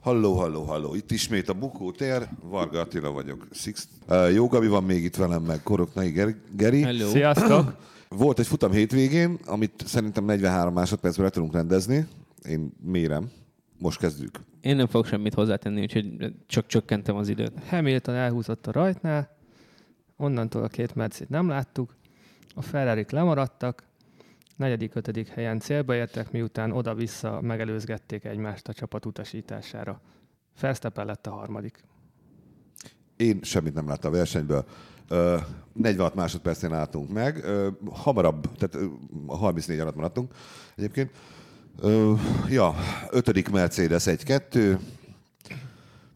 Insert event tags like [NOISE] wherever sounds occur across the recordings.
Halló, halló, halló. Itt ismét a Bukó tér. Varga Attila vagyok. Six. Uh, jó Gabi van még itt velem, meg Koroknai Ger- Geri. Hello. Sziasztok! [CLEARS THROAT] Volt egy futam hétvégén, amit szerintem 43 másodpercben le tudunk rendezni. Én mérem. Most kezdjük. Én nem fogok semmit hozzátenni, úgyhogy csak csökkentem az időt. Hamilton elhúzott a rajtnál, onnantól a két mercit nem láttuk, a ferrari lemaradtak, negyedik, ötödik helyen célba értek, miután oda-vissza megelőzgették egymást a csapat utasítására. Verstappen lett a harmadik. Én semmit nem láttam a versenyből. Ö, 46 másodpercén álltunk meg. Hamarabb, tehát ö, a 34 alatt maradtunk egyébként. Ja, ötödik Mercedes 1-2.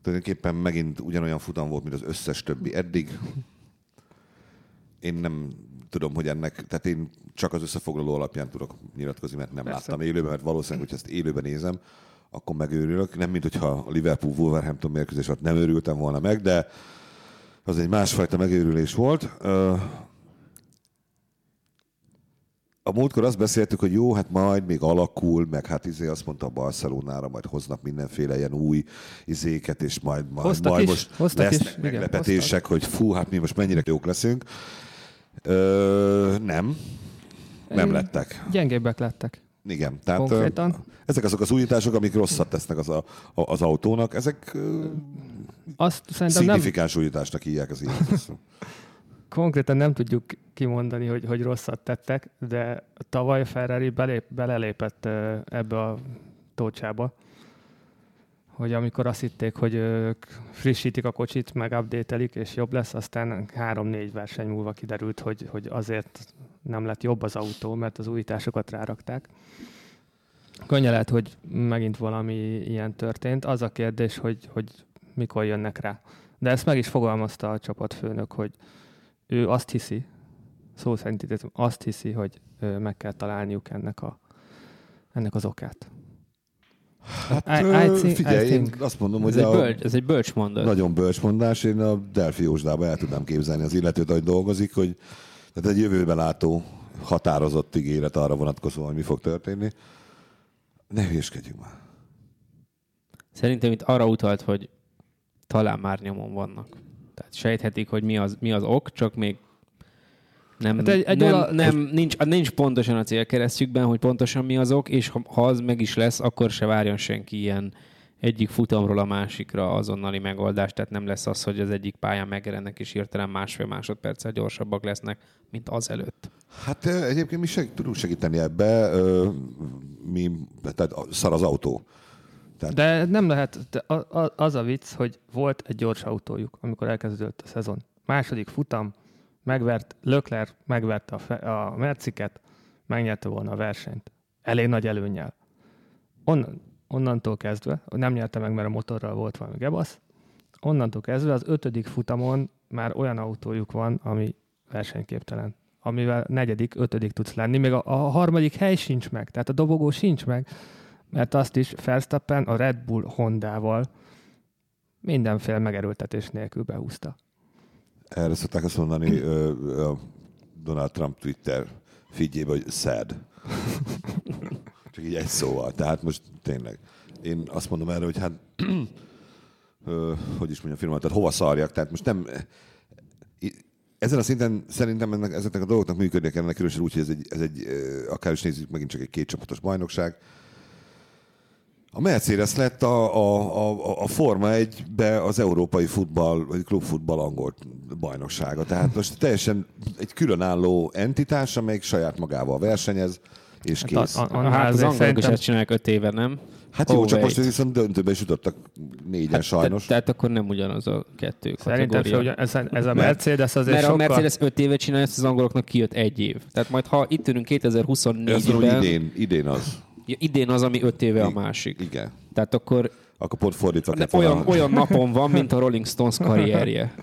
Tulajdonképpen megint ugyanolyan futam volt, mint az összes többi eddig. Én nem tudom, hogy ennek, tehát én csak az összefoglaló alapján tudok nyilatkozni, mert nem Persze. láttam élőben, mert valószínűleg, hogy ezt élőben nézem, akkor megőrülök. Nem, mint hogyha a Liverpool-Wolverhampton mérkőzés alatt nem őrültem volna meg, de az egy másfajta megőrülés volt. A múltkor azt beszéltük, hogy jó, hát majd még alakul, meg hát izé azt mondta a Barcelonára, majd hoznak mindenféle ilyen új izéket, és majd, majd, Hoztak majd is, most hoztak lesznek is, igen, meglepetések, hogy fú, hát mi most mennyire jók leszünk. Ö, nem, nem lettek. Gyengébbek lettek. Igen, tehát ö, Konkrétan. ezek azok az újítások, amik rosszat tesznek az, a, az autónak, ezek ö, Azt szerintem nem, szignifikáns újításnak hívják az ilyen. [LAUGHS] konkrétan nem tudjuk kimondani, hogy, hogy rosszat tettek, de tavaly Ferrari belép, belelépett ebbe a tócsába, hogy amikor azt hitték, hogy ők frissítik a kocsit, meg update és jobb lesz, aztán három-négy verseny múlva kiderült, hogy, hogy azért nem lett jobb az autó, mert az újításokat rárakták. Könnye lehet, hogy megint valami ilyen történt. Az a kérdés, hogy, hogy mikor jönnek rá. De ezt meg is fogalmazta a csapatfőnök, hogy ő azt hiszi, szó szerint azt hiszi, hogy meg kell találniuk ennek, a, ennek az okát. Hát I- I think- figyelj, I én think. azt mondom, Ez hogy egy, a, bölcs, ez egy bölcs mondat. nagyon bölcs mondás, én a Delphi Jósdába el tudnám képzelni az illetőt, ahogy dolgozik, hogy tehát egy jövőbe látó határozott ígéret arra vonatkozóan, hogy mi fog történni. Ne hülyeskedjünk már. Szerintem itt arra utalt, hogy talán már nyomon vannak. Tehát sejthetik, hogy mi az, mi az ok, csak még nem, Hát egy- egy nem, ola- nem nincs, nincs pontosan a célkeresztjükben, hogy pontosan mi az ok, és ha, ha az meg is lesz, akkor se várjon senki ilyen egyik futamról a másikra azonnali megoldást, tehát nem lesz az, hogy az egyik pályán megjelennek, és hirtelen másfél másodperccel gyorsabbak lesznek, mint az előtt. Hát egyébként mi seg, tudunk segíteni ebbe, ö, mi, tehát szar az autó. Tehát De nem lehet, de az a vicc, hogy volt egy gyors autójuk, amikor elkezdődött a szezon. Második futam, megvert, Lökler megverte a, fe, a Merciket, megnyerte volna a versenyt. Elég nagy előnnyel. Onnan, onnantól kezdve, nem nyerte meg, mert a motorral volt valami gebasz, onnantól kezdve az ötödik futamon már olyan autójuk van, ami versenyképtelen amivel negyedik, ötödik tudsz lenni, még a, a harmadik hely sincs meg, tehát a dobogó sincs meg, mert azt is Verstappen a Red Bull Hondával mindenféle megerőltetés nélkül behúzta. Erre szokták azt mondani ö, a Donald Trump Twitter figyébe, hogy sad. [LAUGHS] Csak így egy szóval. Tehát most tényleg. Én azt mondom erre, hogy hát [CLEARS THROAT] ö, hogy is mondjam, firma, tehát hova szarjak, tehát most nem ezen a szinten szerintem ennek, ezeknek a dolgoknak működnie kellene, különösen úgy, hogy ez egy, ez egy akár is nézzük, megint csak egy kétcsapatos bajnokság. A Mercedes lett a, a, a, a Forma 1-be az európai futball, vagy klubfutball angol bajnoksága. Tehát most teljesen egy különálló entitás, amelyik saját magával versenyez, és kész. a- a- Hát, hát az angolok is szerintem- ezt csinálják öt éve, nem? Hát jó, csak Overweight. most viszont döntőbe is jutottak négyen hát, sajnos. Te, tehát akkor nem ugyanaz a kettő Szerintem kategória. ugye ez, ez a Mercedes azért Mert a sokkal... Mercedes 5 éve csinálja, ezt az angoloknak kijött egy év. Tehát majd ha itt ülünk Ez mondom, 2024-ben, idén, idén az. Ja, idén az, ami 5 éve a másik. Igen. Tehát akkor Akkor pont fordítva de volna. olyan, olyan napon van, mint a Rolling Stones karrierje.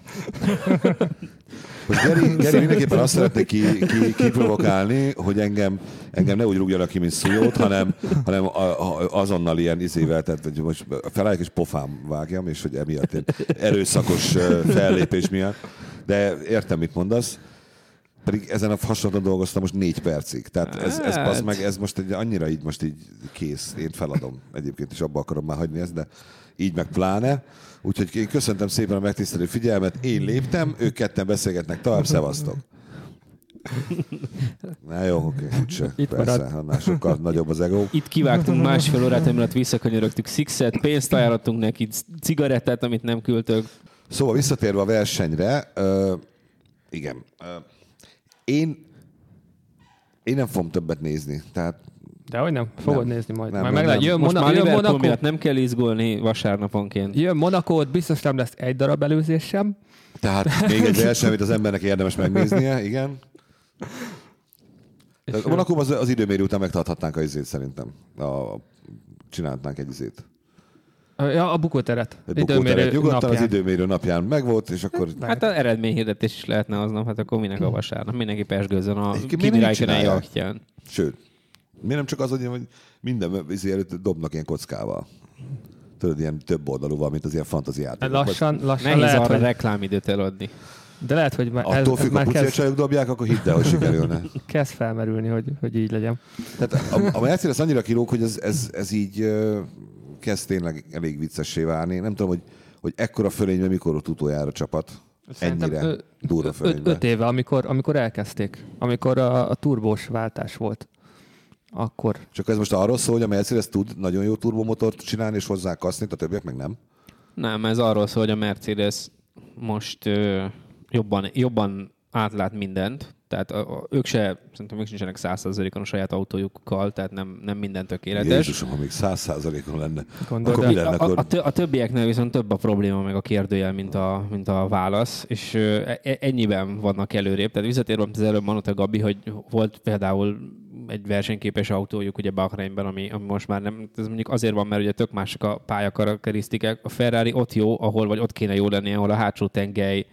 Most Geri, Geri mindenképpen azt szeretné ki, ki, kiprovokálni, hogy engem, engem ne úgy rúgjanak ki, mint szújót, hanem, hanem a, a, azonnal ilyen izével, tehát hogy most felállják és pofám vágjam, és hogy emiatt én erőszakos fellépés miatt. De értem, mit mondasz. Pedig ezen a hasonlóan dolgoztam most négy percig. Tehát ez, ez, Hát. az meg, ez most egy, annyira így most így kész. Én feladom. Egyébként is abba akarom már hagyni ezt, de így meg pláne. Úgyhogy én köszöntem szépen a megtisztelő figyelmet. Én léptem, ők ketten beszélgetnek tovább, szevasztok. Na jó, oké, úgyse. Itt Persze, maradt. annál sokkal nagyobb az ego. Itt kivágtunk másfél órát, emiatt visszakanyarogtuk Sixet, pénzt ajánlottunk neki, cigarettát, amit nem küldtök. Szóval visszatérve a versenyre, ö, igen. Ö, én, én nem fogom többet nézni. Tehát De hogy nem, fogod Nem. nézni majd. Nem, majd nem, meglát, nem. jön, Most Mona, már jön Monaco, miatt nem kell izgulni vasárnaponként. jön Monaco, ott biztos nem lesz egy darab előzés sem. Tehát még egy verseny, amit az embernek érdemes megnéznie, igen. Monaco az, az időmérő után megtarthatnánk a izét szerintem. A, csinálhatnánk egy izét. Ja, a bukóteret. Egy bukóteret nyugodtan az napján. időmérő napján megvolt, és akkor Hát az eredményhirdetés is lehetne aznap, hát akkor minek a vasárnap? Mindenki pesgőzön a csinálják? jachtján. Sőt, miért nem csak az, hogy hogy minden izé előtt dobnak ilyen kockával? Tudod, ilyen több oldalúval, mint az ilyen fantaziátok. Lassan, lassan Nehéz lehet, arra hogy, reklámidőt eladni. de lehet, hogy már, Attól függ, a már kezd, pucércsajok dobják, akkor hidd el, hogy sikerülne. [LAUGHS] kezd felmerülni, hogy, hogy így legyen. Tehát a, a Mercedes annyira kilóg, hogy ez, ez, ez így kezd tényleg elég viccessé válni. Nem tudom, hogy, hogy ekkora fölényben mikor ott utoljára csapat. Szerintem Ennyire ö- durva Öt, fölényben. öt éve, amikor, amikor elkezdték, amikor a, a turbós váltás volt. Akkor. Csak ez most arról szól, hogy a Mercedes tud nagyon jó turbomotort csinálni, és hozzá kaszni, a többiek meg nem. Nem, ez arról szól, hogy a Mercedes most ö, jobban, jobban átlát mindent, tehát a, a, ők se, szerintem ők sincsenek százszerzalékon a saját autójukkal, tehát nem, nem minden tökéletes. Jézusom, ha még száz százalékon lenne, Gondold akkor mi lenne? A, Akkor... a, a többieknél viszont több a probléma, meg a kérdőjel, mint a, mint a válasz, és ö, e- ennyiben vannak előrébb. Tehát visszatérve, amit az előbb mondott a Gabi, hogy volt például egy versenyképes autójuk ugye Bahreinben, ami, ami most már nem, ez mondjuk azért van, mert ugye tök mások a pályakarakterisztikák. A Ferrari ott jó, ahol vagy ott kéne jó lenni, ahol a hátsó tengely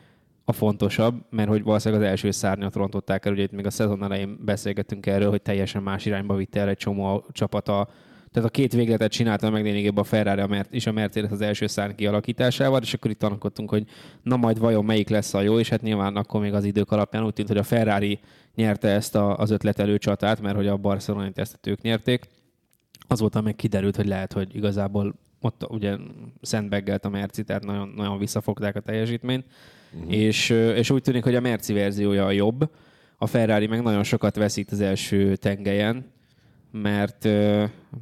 a fontosabb, mert hogy valószínűleg az első szárnyat rontották el, ugye itt még a szezon elején beszélgettünk erről, hogy teljesen más irányba vitte el egy csomó a- csapat a, tehát a két végletet csinálta meg lényegében a Ferrari és a Mercedes az első szárny kialakításával, és akkor itt tanakodtunk, hogy na majd vajon melyik lesz a jó, és hát nyilván akkor még az idők alapján úgy tűnt, hogy a Ferrari nyerte ezt a, az ötletelő csatát, mert hogy a barcelonai tesztet ők nyerték. Azóta meg kiderült, hogy lehet, hogy igazából ott ugye szentbeggelt a Merci, tehát nagyon, nagyon visszafogták a teljesítményt, uh-huh. és, és úgy tűnik, hogy a Merci verziója a jobb, a Ferrari meg nagyon sokat veszít az első tengelyen, mert,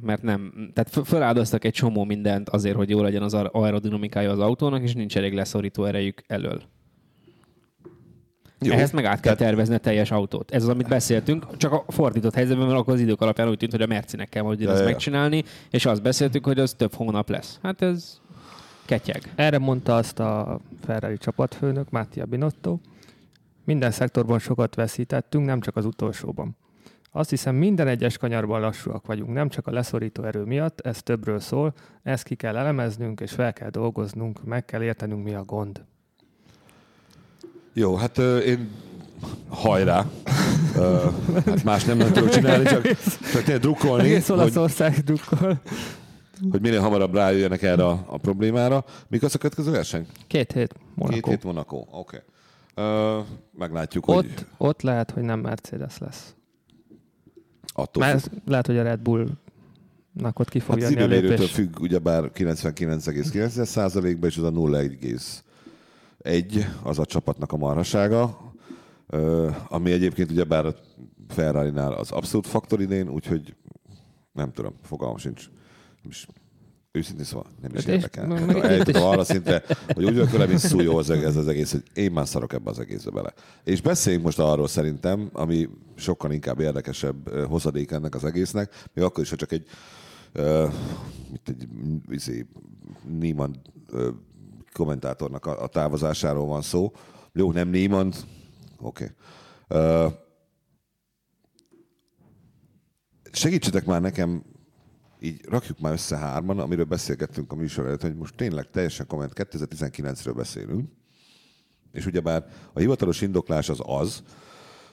mert nem, tehát föláldoztak egy csomó mindent azért, hogy jó legyen az aerodinamikája az autónak, és nincs elég leszorító erejük elől. Jó. Ehhez meg át kell tervezni a teljes autót. Ez az, amit beszéltünk, csak a fordított helyzetben, mert akkor az idők alapján úgy tűnt, hogy a Mercinek kell majd ezt megcsinálni, és azt beszéltük, hogy az több hónap lesz. Hát ez ketyeg. Erre mondta azt a Ferrari csapatfőnök, Mattia Binotto. Minden szektorban sokat veszítettünk, nem csak az utolsóban. Azt hiszem, minden egyes kanyarban lassúak vagyunk, nem csak a leszorító erő miatt, ez többről szól, ezt ki kell elemeznünk, és fel kell dolgoznunk, meg kell értenünk, mi a gond. Jó, hát én hajrá. Hát más nem, nem tudok csinálni, csak, csak tényleg drukkolni, Egész hogy, Olaszország drukkol. hogy minél hamarabb rájöjjenek erre a, a problémára. Mik az a következő verseny? Két hét, Két Monaco. hét Monaco. Oké. Okay. Meglátjuk, hogy Ott, ott lehet, hogy nem Mercedes lesz. attól Mert függ. lehet, hogy a Red Bullnak ott ki fog Hát jönni a lépés. függ, ugyebár 99,9%-ban, és az a 0,1 az a csapatnak a marhasága, ami egyébként ugyebár a Ferrari-nál az abszolút faktor idén, úgyhogy nem tudom, fogalmam sincs. Nem is, őszintén szóval nem is Hát érdekel. itt Eljutottam arra szintre, hogy úgy vagyok vele, mint szújó az, ez az egész, hogy én már szarok ebbe az egészbe bele. És beszéljünk most arról szerintem, ami sokkal inkább érdekesebb hozadék ennek az egésznek, még akkor is, ha csak egy uh, mint egy izé, Niemann uh, kommentátornak a, a távozásáról van szó. Jó, nem Niemann, oké. Okay. Segítsetek már nekem, így rakjuk már össze hárman, amiről beszélgettünk a műsor előtt, hogy most tényleg teljesen komment 2019-ről beszélünk, és ugyebár a hivatalos indoklás az az,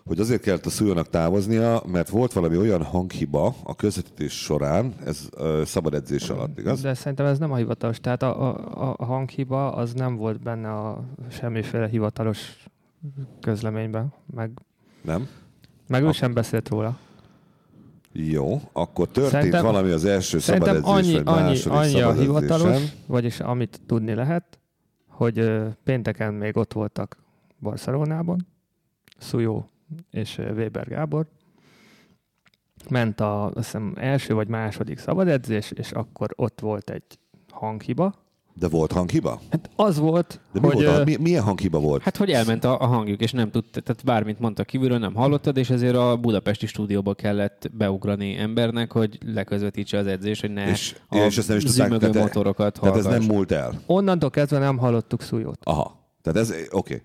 hogy azért kellett a szújónak távoznia, mert volt valami olyan hanghiba a közvetítés során, ez ö, szabad edzés alatt, igaz? De szerintem ez nem a hivatalos. Tehát a, a, a hanghiba az nem volt benne a semmiféle hivatalos közleményben. Meg Nem? Meg ő sem beszélt róla. Jó, akkor történt Szerintem- valami az első szabad edzés, annyi, vagy annyi, annyi a hivatalos, vagyis amit tudni lehet, hogy ö, pénteken még ott voltak Barcelonában, Szujó és ö, Weber Gábor. Ment a azt hiszem, első vagy második szabad edzés, és akkor ott volt egy hanghiba. De volt hanghiba? Hát az volt, De mi hogy volt a, ö, mi, milyen hanghiba volt? Hát, hogy elment a, a hangjuk, és nem tudta, tehát bármint mondta kívülről, nem hallottad, és ezért a budapesti stúdióba kellett beugrani embernek, hogy leközvetítse az edzést, hogy ne És- a és ezt nem is tudták, tehát- motorokat Tehát ez nem hallgass. múlt el. onnantól kezdve nem hallottuk Szujót. Aha. Tehát ez, oké. Okay.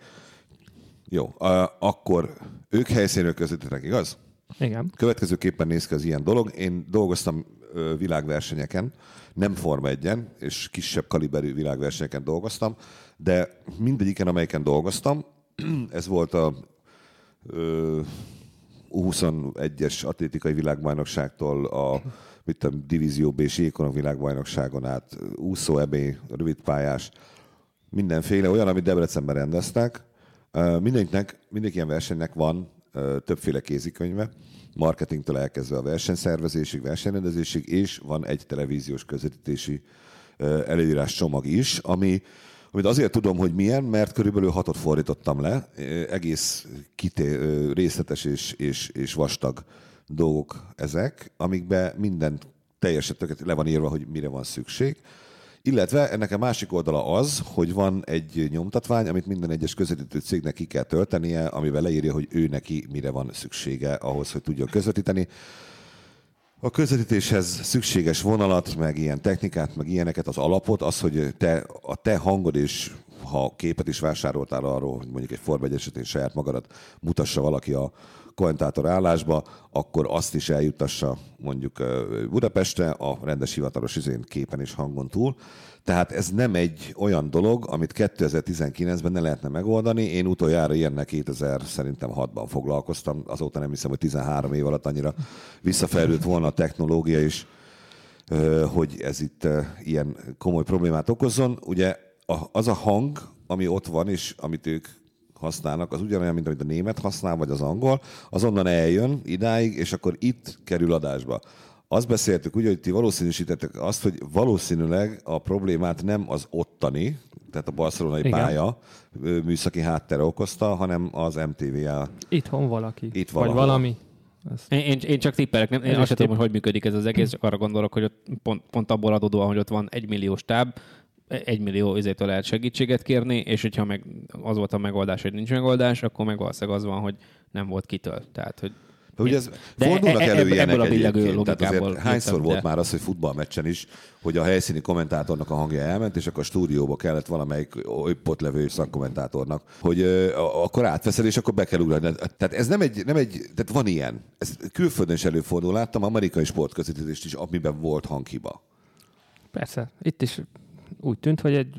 Jó, uh, akkor ők helyszínről közvetítenek, igaz? Igen. Következőképpen néz ki az ilyen dolog. Én dolgoztam világversenyeken, nem Forma 1 és kisebb kaliberű világversenyeken dolgoztam, de mindegyiken, amelyiken dolgoztam, [CLEARS THROAT] ez volt a ö, U21-es atlétikai világbajnokságtól a mit tudom, Divízió B és Jékonon világbajnokságon át, úszó ebé, rövidpályás, mindenféle, olyan, amit Debrecenben rendeztek. Mindenkinek, mindenki ilyen versenynek van többféle kézikönyve, marketingtől elkezdve a versenyszervezésig, versenyrendezésig, és van egy televíziós közvetítési előírás csomag is, ami, amit azért tudom, hogy milyen, mert körülbelül hatot fordítottam le, egész kité, részletes és, és, és vastag dolgok ezek, amikbe minden teljesen tökéletes le van írva, hogy mire van szükség. Illetve ennek a másik oldala az, hogy van egy nyomtatvány, amit minden egyes közvetítő cégnek ki kell töltenie, amivel leírja, hogy ő neki mire van szüksége ahhoz, hogy tudjon közvetíteni. A közvetítéshez szükséges vonalat, meg ilyen technikát, meg ilyeneket, az alapot, az, hogy te, a te hangod és ha képet is vásároltál arról, hogy mondjuk egy Forma 1 esetén saját magadat mutassa valaki a kommentátor állásba, akkor azt is eljuttassa mondjuk Budapestre a rendes hivatalos izén képen és hangon túl. Tehát ez nem egy olyan dolog, amit 2019-ben ne lehetne megoldani. Én utoljára ilyennel 2000 szerintem 6-ban foglalkoztam, azóta nem hiszem, hogy 13 év alatt annyira visszafejlődött volna a technológia is, hogy ez itt ilyen komoly problémát okozzon. Ugye az a hang, ami ott van, és amit ők használnak, az ugyanolyan, mint amit a német használ, vagy az angol, az onnan eljön idáig, és akkor itt kerül adásba. Azt beszéltük úgy, hogy ti valószínűsítettek azt, hogy valószínűleg a problémát nem az ottani, tehát a barcelonai Igen. pálya műszaki háttere okozta, hanem az MTVA. Itthon valaki. Itt Vagy valahol. valami. Ez Én, én, én csak tippelek, nem, én azt sem tudom, hogy hogy működik ez az egész, csak arra gondolok, hogy ott pont, pont abból adódóan, hogy ott van egy millió stáb, egy millió izétől lehet segítséget kérni, és hogyha meg az volt a megoldás, hogy nincs megoldás, akkor meg valószínűleg az van, hogy nem volt kitől. Tehát, hogy De ugye ez De fordulnak e- e- elő ebből- ilyenek ebből a billegő. Tehát azért hányszor jöttem, volt de- már az, hogy futballmeccsen is, hogy a helyszíni kommentátornak a hangja elment, és akkor a stúdióba kellett valamelyik ott levő szakkommentátornak, hogy ö, akkor átveszed, és akkor be kell ugrani. Tehát ez nem egy, nem egy, tehát van ilyen. Ez külföldön is előfordul. Láttam amerikai sportközvetítést is, amiben volt hanghiba. Persze, itt is úgy tűnt, hogy egy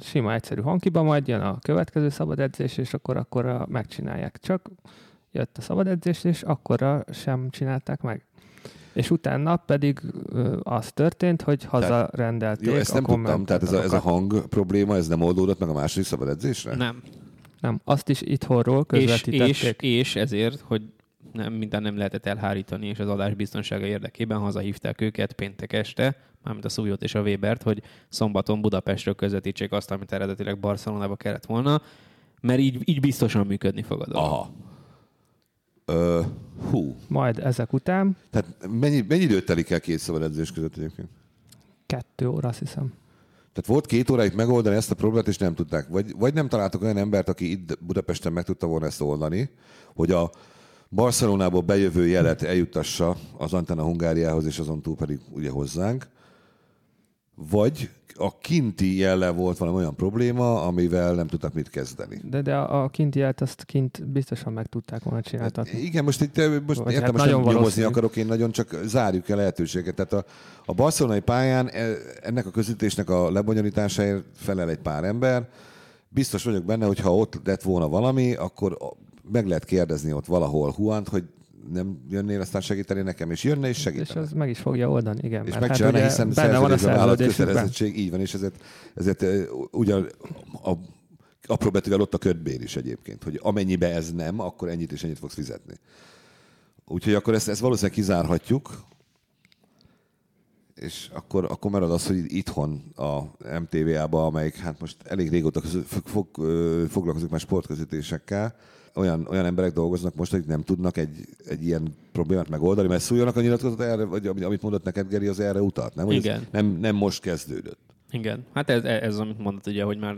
sima, egyszerű hangkiba, majd jön a következő szabad edzés, és akkor akkorra megcsinálják. Csak jött a szabad edzés, és akkorra sem csinálták meg. És pedig ö, az történt, hogy hazarendelték Jó, ezt a nem tudtam, tehát ez a, ez a hang probléma, ez nem oldódott meg a második szabad edzésre? nem. Nem, azt is itthonról És, közvetítették. és, és ezért, hogy nem, minden nem lehetett elhárítani, és az adás biztonsága érdekében hazahívták őket péntek este, mármint a Szújót és a Webert, hogy szombaton Budapestről közvetítsék azt, amit eredetileg Barcelonába kellett volna, mert így, így biztosan működni fog a dolog. Aha. Ö, hú. Majd ezek után Tehát mennyi, mennyi időt telik el két szabad edzés között egyébként? kettő óra, azt hiszem. Tehát volt két óráig megoldani ezt a problémát, és nem tudták. Vagy, vagy nem találtak olyan embert, aki itt Budapesten meg tudta volna ezt oldani, hogy a Barcelonából bejövő jelet eljuttassa az Antenna Hungáriához, és azon túl pedig ugye hozzánk. Vagy a kinti jellel volt valami olyan probléma, amivel nem tudtak mit kezdeni. De, de a, a kinti jelt azt kint biztosan meg tudták volna csináltatni. Igen, most itt eh, most Vagy értem, hát most nem nyomozni akarok, én nagyon csak zárjuk el lehetőséget. Tehát a, a barcelonai pályán eh, ennek a közvetítésnek a lebonyolításáért felel egy pár ember. Biztos vagyok benne, hogy ha ott lett volna valami, akkor meg lehet kérdezni ott valahol Huant, hogy nem jönnél aztán segíteni nekem, és jönne és És segítene. az meg is fogja oldani, igen. És megcsinálna, ugye hiszen benne van a szerződésben áll a szerződésükben. kötelezettség, így van, és ezért, ezért ugyan a apró betűvel ott a ködbér is egyébként, hogy amennyibe ez nem, akkor ennyit és ennyit fogsz fizetni. Úgyhogy akkor ezt, ezt valószínűleg kizárhatjuk, és akkor, akkor marad az, hogy itthon a MTV-ába, amelyik hát most elég régóta közül, fog, foglalkozik már sportközítésekkel, olyan, olyan emberek dolgoznak most, hogy nem tudnak egy, egy ilyen problémát megoldani, mert szóljanak a nyilatkozat erre, vagy amit mondott neked Geri, az erre utalt, nem? Igen. nem, nem most kezdődött. Igen, hát ez, ez amit mondott ugye, hogy már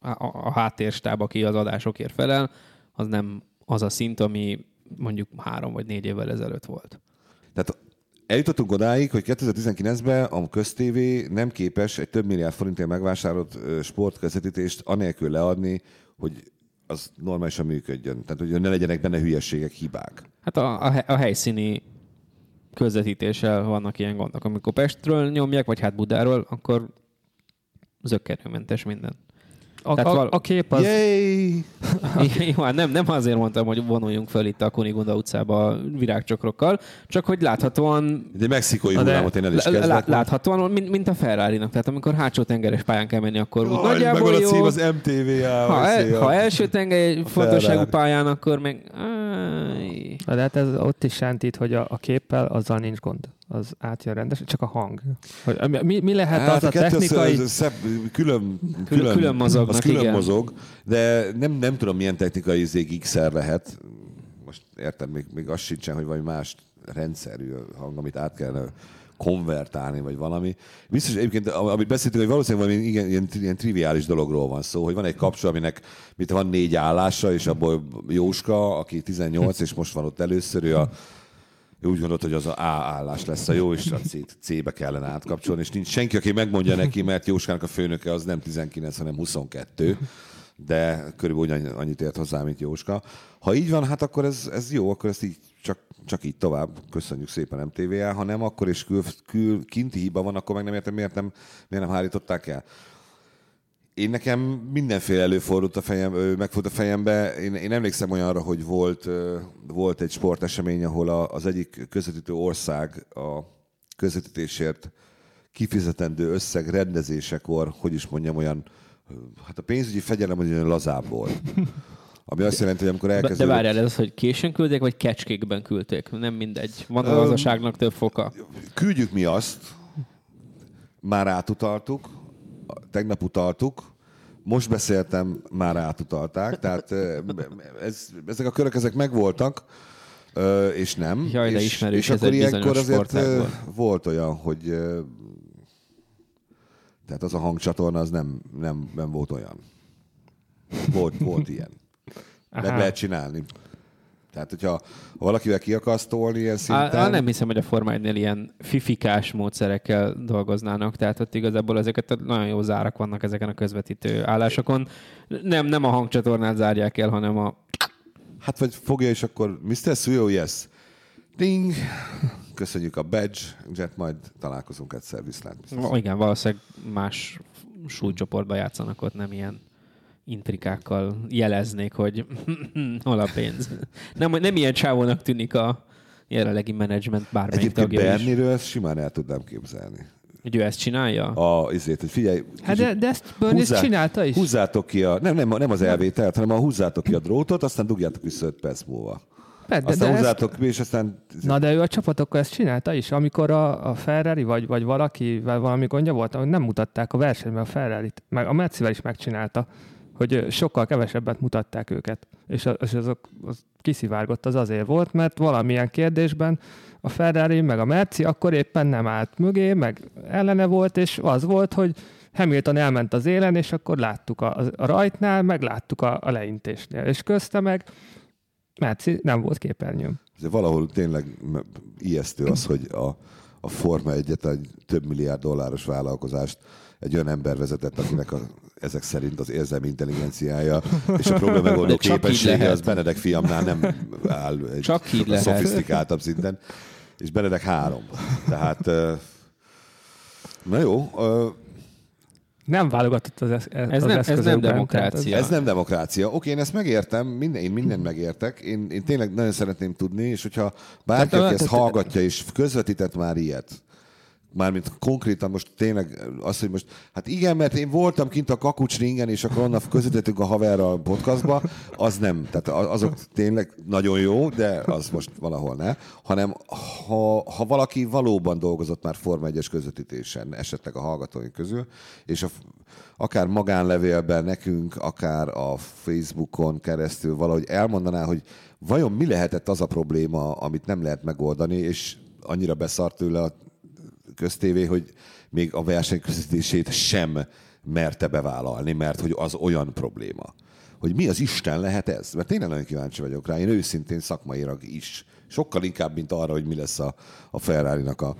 a, a háttérstáb, aki az adásokért felel, az nem az a szint, ami mondjuk három vagy négy évvel ezelőtt volt. Tehát eljutottunk odáig, hogy 2019-ben a köztévé nem képes egy több milliárd forintért megvásárolt sportközvetítést anélkül leadni, hogy az normálisan működjön. Tehát, hogy ne legyenek benne hülyességek, hibák. Hát a, a, a helyszíni közvetítéssel vannak ilyen gondok. Amikor Pestről nyomják, vagy hát Budáról, akkor zöggenőmentes minden. A, a, val- a kép az... Yay! [LAUGHS] Jó, hát nem, nem azért mondtam, hogy vonuljunk fel itt a Kunigunda utcába virágcsokrokkal, csak hogy láthatóan... De mexikói hullámot én el is kezdek. Lá, láthatóan, mint, mint a ferrari -nak. Tehát amikor hátsó tengeres pályán kell menni, akkor úgy nagyjából meg jó. Cím az MTV-á. Ha, el, ha első tengely fontosságú pályán, akkor meg... Áj. De hát ez ott is sántít, hogy a, a képpel azzal nincs gond az átjön rendesen, csak a hang. Hogy, mi, mi lehet hát az a, a technikai... Az, szebb, külön, külön, külön, külön mozognak, az külön igen. mozog, de nem, nem tudom, milyen technikai zég szer lehet. Most érted, még, még az sincsen, hogy valami más rendszerű hang, amit át kellene konvertálni, vagy valami. Biztos, egyébként, amit beszéltünk, hogy valószínűleg valami igen, ilyen, ilyen triviális dologról van szó, hogy van egy kapcsol, aminek mit van négy állása, és abból Jóska, aki 18, és most van ott először, ő a ő úgy gondolt, hogy az a A állás lesz a jó, és a C-be kellene átkapcsolni, és nincs senki, aki megmondja neki, mert Jóskának a főnöke az nem 19, hanem 22, de körülbelül annyit ért hozzá, mint Jóska. Ha így van, hát akkor ez, ez jó, akkor ezt így csak, csak így tovább. Köszönjük szépen MTV-el, ha nem, akkor is kül, kül, kinti hiba van, akkor meg nem értem, miért nem, miért nem hárították el. Én nekem mindenféle előfordult a fejem, megfut a fejembe. Én, én emlékszem olyanra, hogy volt, volt egy sportesemény, ahol az egyik közvetítő ország a közvetítésért kifizetendő összeg rendezésekor, hogy is mondjam, olyan, hát a pénzügyi fegyelem olyan lazább volt. Ami azt jelenti, hogy amikor elkezdődött... De várjál, ez az, hogy későn küldték, vagy kecskékben küldték? Nem mindegy. Van a gazdaságnak több foka. Küldjük mi azt, már átutaltuk, tegnap utaltuk, most beszéltem, már átutalták, tehát ez, ezek a körök ezek megvoltak, és nem. Jaj, és, ismerős, és akkor ilyenkor azért volt olyan, hogy tehát az a hangcsatorna az nem, nem, nem volt olyan. Volt, volt ilyen. Meg Aha. lehet csinálni. Tehát, hogyha ha valakivel ki akarsz tolni ilyen szinten... Á, nem hiszem, hogy a Forma 1 ilyen fifikás módszerekkel dolgoznának, tehát ott igazából ezeket nagyon jó zárak vannak ezeken a közvetítő állásokon. Nem, nem a hangcsatornát zárják el, hanem a... Hát vagy fogja, és akkor Mr. Suyo, yes. Ding! Köszönjük a badge, Jet, majd találkozunk egyszer, viszlát. Igen, valószínűleg más súlycsoportban játszanak ott, nem ilyen intrikákkal jeleznék, hogy [LAUGHS] hol a pénz. Nem, nem ilyen csávónak tűnik a jelenlegi menedzsment bármelyik Egyébként tagja. Berniről ezt simán el tudnám képzelni. Hogy ő ezt csinálja? A, izét, hogy figyelj, Hát de, de ezt Bernie Húzzá- csinálta is. húzzátok ki a, nem, nem, nem az elvételt, hanem a húzzátok ki a drótot, aztán dugjátok vissza 5 perc múlva. De, de, Aztán de ezt, húzzátok ki, és aztán... na de ő a csapatokkal ezt csinálta is, amikor a, a Ferrari vagy, vagy valakivel valami gondja volt, hogy nem mutatták a versenyben a Ferrari-t. Meg a Mercivel is megcsinálta, hogy sokkal kevesebbet mutatták őket. És, a, és az kiszivárgott az azért volt, mert valamilyen kérdésben a Ferrari meg a Merci akkor éppen nem állt mögé, meg ellene volt, és az volt, hogy Hamilton elment az élen, és akkor láttuk a, a rajtnál, meg láttuk a, a leintésnél. És közte meg Merci nem volt képernyőm. De valahol tényleg ijesztő az, hogy a, a Forma egyet egy több milliárd dolláros vállalkozást egy olyan ember vezetett, akinek a, ezek szerint az érzelmi intelligenciája és a probléma megoldó képessége az Benedek fiamnál nem áll egy Csak így lehet. szofisztikáltabb szinten. És Benedek három. Tehát, na jó, Nem válogatott az, esz- Ez az nem- ez nem demokrácia. Ez nem demokrácia. Oké, én ezt megértem, minden, én mindent megértek. Én, én tényleg nagyon szeretném tudni, és hogyha bárki, aki ezt hallgatja, és közvetített már ilyet, mármint konkrétan most tényleg az, hogy most, hát igen, mert én voltam kint a kakucsringen, és akkor onnan közvetettük a haverra a podcastba, az nem, tehát azok tényleg nagyon jó, de az most valahol ne, hanem ha, ha valaki valóban dolgozott már Forma 1-es közvetítésen, esetleg a hallgatóink közül, és a, akár magánlevélben nekünk, akár a Facebookon keresztül valahogy elmondaná, hogy vajon mi lehetett az a probléma, amit nem lehet megoldani, és annyira beszart tőle a köztévé, hogy még a versenyközvetítését sem merte bevállalni, mert hogy az olyan probléma. Hogy mi az Isten lehet ez? Mert tényleg nagyon kíváncsi vagyok rá, én őszintén szakmailag is. Sokkal inkább, mint arra, hogy mi lesz a, a ferrari a,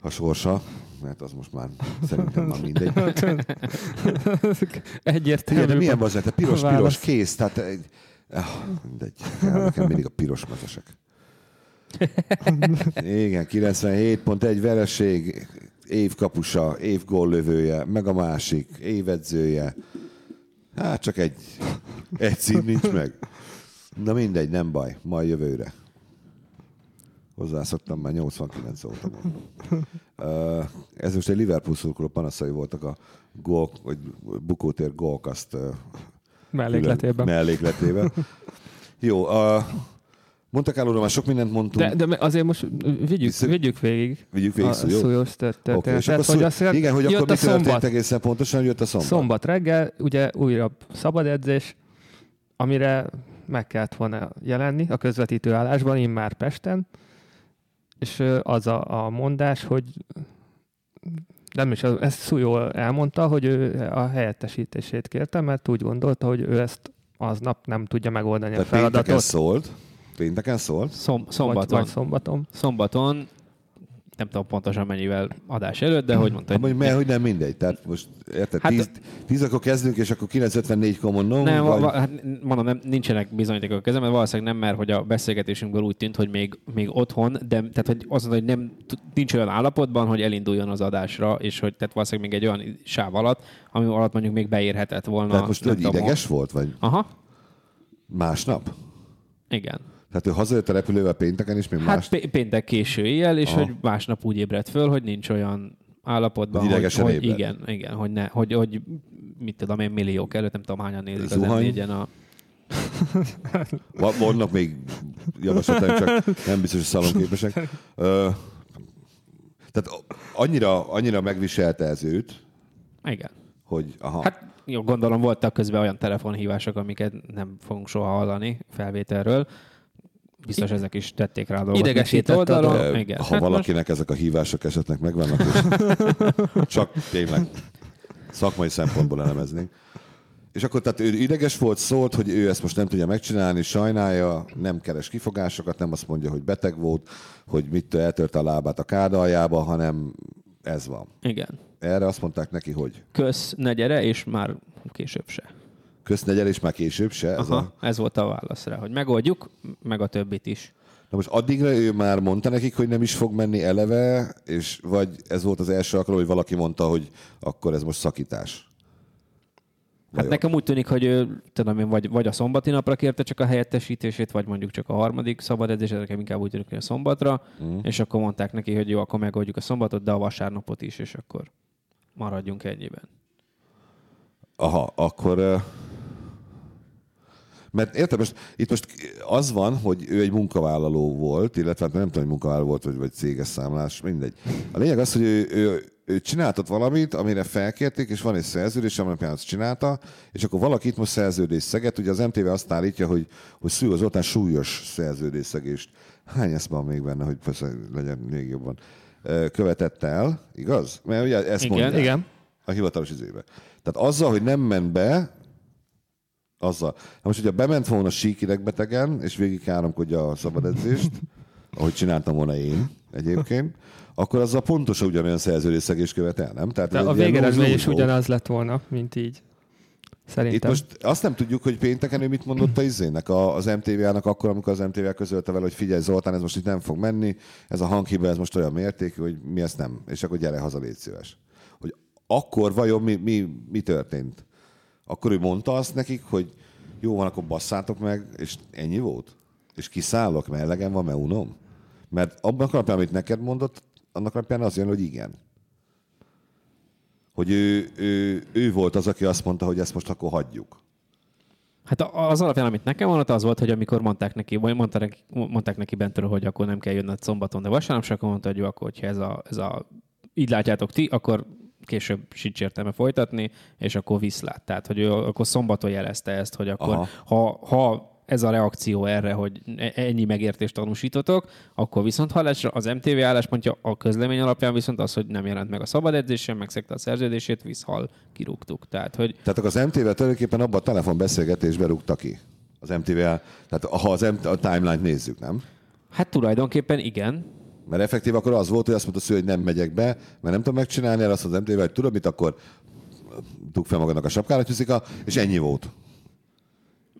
a sorsa, mert az most már szerintem már mindegy. [LAUGHS] Egyértelmű. Igen, de milyen az, te piros, piros, kész, tehát egy, ah, mindegy. Nekem mindig a piros mazasek. Igen, 97.1 vereség, év kapusa, év góllövője, meg a másik, évedzője. Hát csak egy, egy cím nincs meg. Na mindegy, nem baj, majd jövőre. Hozzászoktam már 89 óta. Uh, ez most egy Liverpool szurkoló panaszai voltak a gól, vagy bukótér gólkaszt uh, mellékletében. mellékletében. Jó, uh, Monte carlo már sok mindent mondtunk. De, de azért most vigyük, Vissza, vigyük végig. Vigyük végig, a, jó? A történetet. Okay, hogy azért igen, hogy akkor mi történt egészen pontosan, jött a szombat. Szombat reggel, ugye újabb szabad edzés, amire meg kellett volna jelenni a közvetítő állásban, én már Pesten, és az a, a mondás, hogy nem is, ezt Szújó elmondta, hogy ő a helyettesítését kérte, mert úgy gondolta, hogy ő ezt aznap nem tudja megoldani Tehát a feladatot. szólt, Pénteken szól? Szom, szombaton. Vagy, vagy szombaton. Szombaton nem tudom pontosan mennyivel adás előtt, de hogy mondta, hogy... Hogy, mert, hogy nem mindegy. Tehát most érted, hát, 10, 10 akkor kezdünk, és akkor 9.54-kor mondom. Nem, vagy... hát mondom, nem, nincsenek bizonyítékok a kezemben, valószínűleg nem, mert hogy a beszélgetésünkből úgy tűnt, hogy még, még otthon, de tehát, hogy azt mondta, hogy nem, nincs olyan állapotban, hogy elinduljon az adásra, és hogy tehát valószínűleg még egy olyan sáv alatt, ami alatt mondjuk még beérhetett volna. Tehát most hogy ideges volt, vagy? Aha. Másnap? Igen. Tehát ő hazajött a repülővel pénteken is, még hát más... Hát péntek késő éjjel, és Aha. hogy másnap úgy ébredt föl, hogy nincs olyan állapotban, hogy, hogy, hogy igen, igen, hogy, ne, hogy, hogy mit tudom én, milliók előtt, nem tudom hányan nézik az m a [LAUGHS] Vannak még javaslataim, csak nem biztos, hogy szalonképesek. tehát annyira, annyira megviselte ez őt, igen. hogy aha. Hát jó, gondolom voltak közben olyan telefonhívások, amiket nem fogunk soha hallani felvételről, Biztos ezek is tették rá a dolgot. Idegesített oldalon. Igen. Ha hát valakinek most... ezek a hívások esetleg megvannak, [LAUGHS] csak tényleg szakmai szempontból elemeznénk. És akkor tehát ő ideges volt, szólt, hogy ő ezt most nem tudja megcsinálni, sajnálja, nem keres kifogásokat, nem azt mondja, hogy beteg volt, hogy mit eltörte a lábát a kádaljába, hanem ez van. Igen. Erre azt mondták neki, hogy... Kösz, ne gyere, és már később se köznegyel, és már később se. Ez, Aha, a... ez volt a válasz rá, hogy megoldjuk, meg a többit is. Na most addigra ő már mondta nekik, hogy nem is fog menni eleve, és vagy ez volt az első alkalom, hogy valaki mondta, hogy akkor ez most szakítás. Hát nekem úgy tűnik, hogy ő, tudom én, vagy, vagy a szombati napra kérte csak a helyettesítését, vagy mondjuk csak a harmadik szabad edzés, nekem inkább úgy tűnik, hogy a szombatra, mm. és akkor mondták neki, hogy jó, akkor megoldjuk a szombatot, de a vasárnapot is, és akkor maradjunk ennyiben. Aha, akkor mert érted, most, itt most az van, hogy ő egy munkavállaló volt, illetve hát nem tudom, hogy munkavállaló volt, vagy, vagy céges számlás, mindegy. A lényeg az, hogy ő, ő, ő csináltat valamit, amire felkérték, és van egy szerződés, amely azt csinálta, és akkor valaki itt most szerződés szeget. Ugye az MTV azt állítja, hogy, hogy Szűr Zoltán súlyos szegést. Hány ezt van még benne, hogy legyen még jobban? Követett el, igaz? Mert ugye ezt igen, mondja igen. a hivatalos izébe. Tehát azzal, hogy nem ment be, azzal. Na most, hogyha bement volna síkiregbetegen, és végig háromkodja a szabad edzést, [LAUGHS] ahogy csináltam volna én egyébként, akkor azzal pontosan ugyanolyan szerződésszegés követel, nem? Tehát De a végeredmény is ugyanaz lett volna, mint így. Szerintem. Itt most azt nem tudjuk, hogy pénteken ő mit mondott a izének, az MTV-nak akkor, amikor az MTV közölte vele, hogy figyelj Zoltán, ez most itt nem fog menni, ez a hanghiba, ez most olyan mértékű, hogy mi ezt nem, és akkor gyere haza, légy szíves. Hogy akkor vajon mi, mi, mi történt? Akkor ő mondta azt nekik, hogy jó van, akkor basszátok meg, és ennyi volt? És kiszállok, mert elegem van, mert unom? Mert abban a alapján, amit neked mondott, annak alapján az jön, hogy igen. Hogy ő, ő, ő volt az, aki azt mondta, hogy ezt most akkor hagyjuk. Hát az alapján, amit nekem mondott, az volt, hogy amikor mondták neki, vagy mondták neki, mondták neki bentről, hogy akkor nem kell jönnöd szombaton, de vasárnap, és akkor mondta, hogy jó, akkor, hogyha ez a, ez a, így látjátok ti, akkor később sincs értelme folytatni, és akkor viszlát. Tehát, hogy ő akkor szombaton jelezte ezt, hogy akkor, Aha. ha, ha ez a reakció erre, hogy e- ennyi megértést tanúsítotok, akkor viszont hallásra az MTV álláspontja a közlemény alapján viszont az, hogy nem jelent meg a szabad edzésen, megszegte a szerződését, visszhal, kirúgtuk. Tehát, hogy Tehát akkor az MTV-vel tulajdonképpen abban a telefonbeszélgetésbe rúgta ki. Az MTV-vel, tehát ha az MT, a timeline-t nézzük, nem? hát tulajdonképpen igen, Mert effektív akkor az volt, hogy azt mondta a szülő, hogy nem megyek be, mert nem tudom megcsinálni, el azt az MTV, hogy tudod mit, akkor dug fel magadnak a sapkára, Tyuszika, és ennyi volt.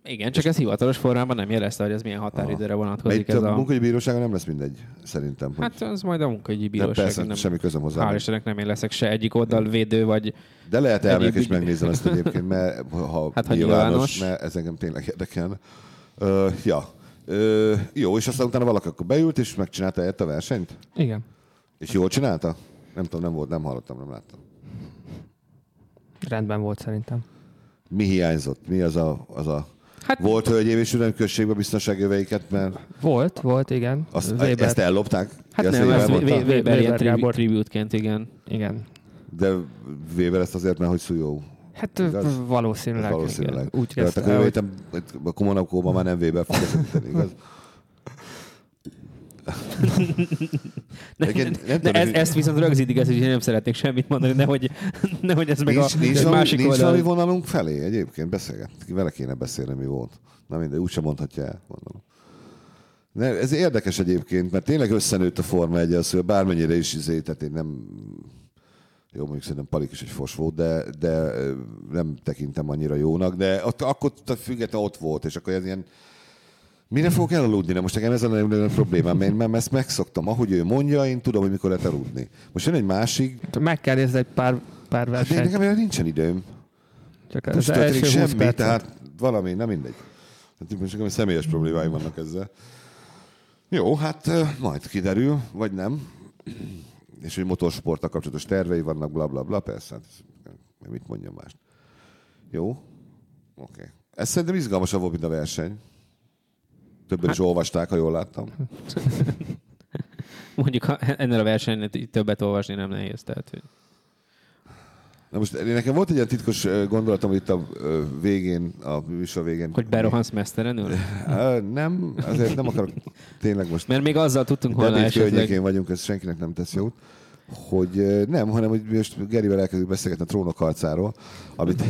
Igen, csak ez hivatalos formában nem jelezte, hogy ez milyen határidőre Mert vonatkozik itt ez a a... bíróságon nem lesz mindegy, szerintem. Hogy... Hát az majd a munkahogyi de bíróság. persze, nem... semmi közöm hozzá. Hál' Istennek nem én leszek se egyik oldalvédő, vagy De lehet elmegyek és megnézem ezt egyébként, mert ha [LAUGHS] hát, ha nyilvános, nyilvános. mert ez engem tényleg érdekel. Uh, ja. Uh, jó, és aztán utána valaki akkor beült, és megcsinálta ezt a versenyt? Igen. És jól csinálta? Nem tudom, nem volt, nem hallottam, nem láttam. Rendben volt szerintem. Mi hiányzott? Mi az a... Az a... Hát- Volt hölgyév és uram községben biztonságjöveiket, mert Volt, volt, igen. azt, Weber- ezt ellopták? hát Ezt nem, ez? Weber Weber ilyen tribute-ként, igen. Igen. De Weber ezt azért, mert hogy szújó. Hát Igaz? valószínűleg. Valószínűleg. igen. Úgy De hát akkor el, hogy a Komonakóban már nem Weber fog igaz? [LAUGHS] Ne, ne, nem ne, ez, ezt viszont rögzítik, ezt, hogy én nem szeretnék semmit mondani, nehogy, nehogy ez meg Nincs, a nincs, másik nincs valami vonalunk felé egyébként? Beszélget. Vele kéne beszélni, mi volt. Na mindegy, úgysem mondhatja el, gondolom. Ne, ez érdekes egyébként, mert tényleg összenőtt a Forma 1 az, hogy bármennyire is izé, tehát én nem... Jó, mondjuk szerintem Palik is egy fos volt, de, de nem tekintem annyira jónak, de ott, akkor függetlenül ott volt, és akkor ez ilyen Mire fogok elaludni? De most nekem ez a legnagyobb problémám, mert én már ezt megszoktam. Ahogy ő mondja, én tudom, hogy mikor lehet aludni. Most jön egy másik, meg kell nézni egy pár, pár hát versenyt. nekem erre nincsen időm. Csak Nem az történik első 20 semmi, tehát valami, nem mindegy. Hát most nekem személyes problémáim vannak ezzel. Jó, hát majd kiderül, vagy nem. És hogy motorsporttal kapcsolatos tervei vannak, bla bla bla, persze. Hát, mit mondjam mást. Jó, oké. Okay. Ez szerintem izgalmasabb volt, mint a verseny. Többen is olvasták, ha jól láttam. [LAUGHS] Mondjuk ha ennél a versenynél többet olvasni nem nehéz. Tehát, hogy... Na most én- nekem volt egy ilyen titkos gondolatom itt a végén, a műsor végén. hogy berohansz mesztelenül? Nem, azért nem akarok tényleg most Mert még azzal tudtunk volna esetleg... vagyunk, ez senkinek nem tesz jót. Hogy nem, hanem hogy most Gerivel elkezdünk beszélgetni a trónok harcáról, amit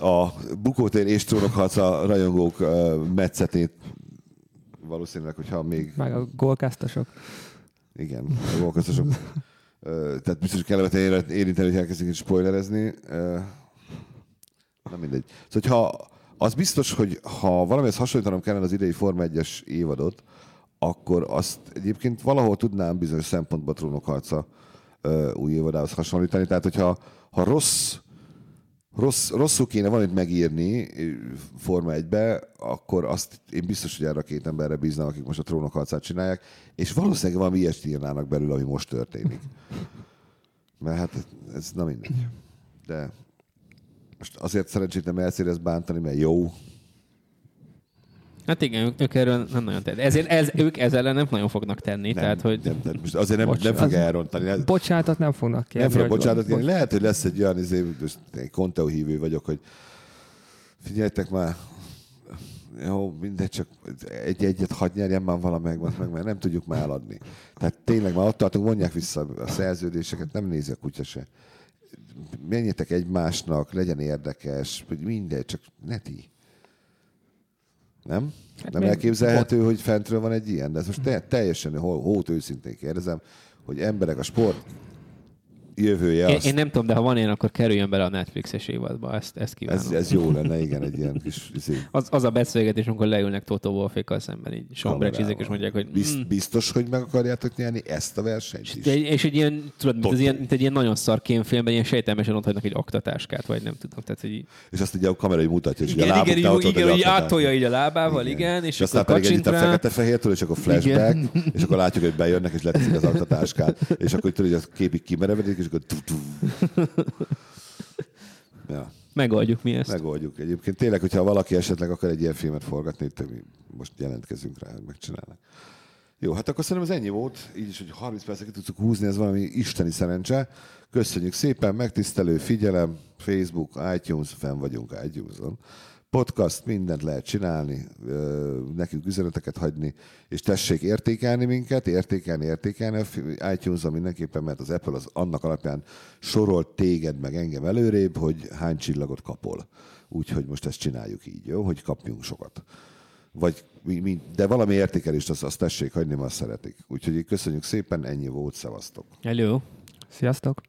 a Bukótér és trónok harca rajongók metszetét valószínűleg, hogyha még Meg a gólkáztasok. igen, a golkasztosok. Tehát biztos, hogy kellemetlen érinteni, hogy elkezdünk spoilerezni. Na mindegy. Szóval, ha az biztos, hogy ha valamihez hasonlítanom kellene az idei Forma 1-es évadot, akkor azt egyébként valahol tudnám bizonyos szempontból trónokharca új évadához hasonlítani. Tehát, hogyha ha rossz, rossz, rosszul kéne valamit megírni Forma 1-be, akkor azt én biztos, hogy erre a két emberre bíznám, akik most a trónokharcát csinálják, és valószínűleg valami ilyesmit írnának belül, ami most történik. Mert hát ez na mindegy. De most azért szerencsétlen Mercedes bántani, mert jó. Hát igen, ők, ők erről nem nagyon tehet. Ezért ez, ők ezzel ellen nem nagyon fognak tenni. Nem, tehát, hogy nem, nem, most azért nem, Bocs, nem fog az- elrontani. Ez- Bocsánatot nem fognak kérni. Nem hogy- bocsánatot kérni. Lehet, hogy lesz egy olyan, izé, most Conteo hívő vagyok, hogy figyeljetek már, jó, mindegy, csak egy-egyet hadd nyerjen már valamelyik, meg, mert nem tudjuk már eladni. Tehát tényleg már ott tartunk, vonják vissza a szerződéseket, nem nézi a kutya se. Menjetek egymásnak, legyen érdekes, hogy mindegy, csak ne ti. Nem? Hát nem elképzelhető, hogy fentről van egy ilyen, de ez most te, teljesen hó- hót őszintén kérdezem, hogy emberek a sport jövője Én, azt, én, nem tudom, de ha van ilyen, akkor kerüljön bele a Netflixes évadba. Ezt, ezt kívánom. ez, ez jó lenne, igen, egy ilyen kis izé, Az, az a beszélgetés, amikor leülnek Toto Wolfékkal szemben, így sombrecsizik, és mondják, hogy mm, biztos, hogy meg akarjátok nyerni ezt a versenyt is? De egy, és egy ilyen, tudod, mint, az Totó. ilyen, mint egy ilyen nagyon szar kémfilmben, ilyen sejtelmesen ott hagynak egy aktatáskát, vagy nem tudom. Tehát, hogy És azt ugye a kamera így mutatja, és ugye a igen, igen, igen, igen, egy átolja így a lábával, igen, igen és, és aztán pedig együtt kacsint a fekete-fehértől, és akkor flashback, és akkor látjuk, hogy bejönnek, és leteszik az aktatáskát, és akkor tudod, hogy a képig kimerevedik, és akkor... tu-tu. [LAUGHS] Ja, Megoldjuk mi ezt. megoldjuk. Egyébként tényleg, hogyha valaki esetleg akar egy ilyen filmet forgatni, itt mi most jelentkezünk rá, hogy megcsinálnak. Jó, hát akkor szerintem ez ennyi volt. Így is, hogy 30 percet tudtuk húzni, ez valami isteni szerencse. Köszönjük szépen, megtisztelő figyelem, Facebook, iTunes, fenn vagyunk iTunes-on. Podcast, mindent lehet csinálni, nekünk üzeneteket hagyni, és tessék értékelni minket, értékelni, értékelni a iTunes-on mindenképpen, mert az Apple az annak alapján sorolt téged meg engem előrébb, hogy hány csillagot kapol. Úgyhogy most ezt csináljuk így, jó? Hogy kapjunk sokat vagy de valami értékelést azt, azt tessék hagyni, mert azt szeretik. Úgyhogy köszönjük szépen, ennyi volt, szevasztok. Hello. Sziasztok!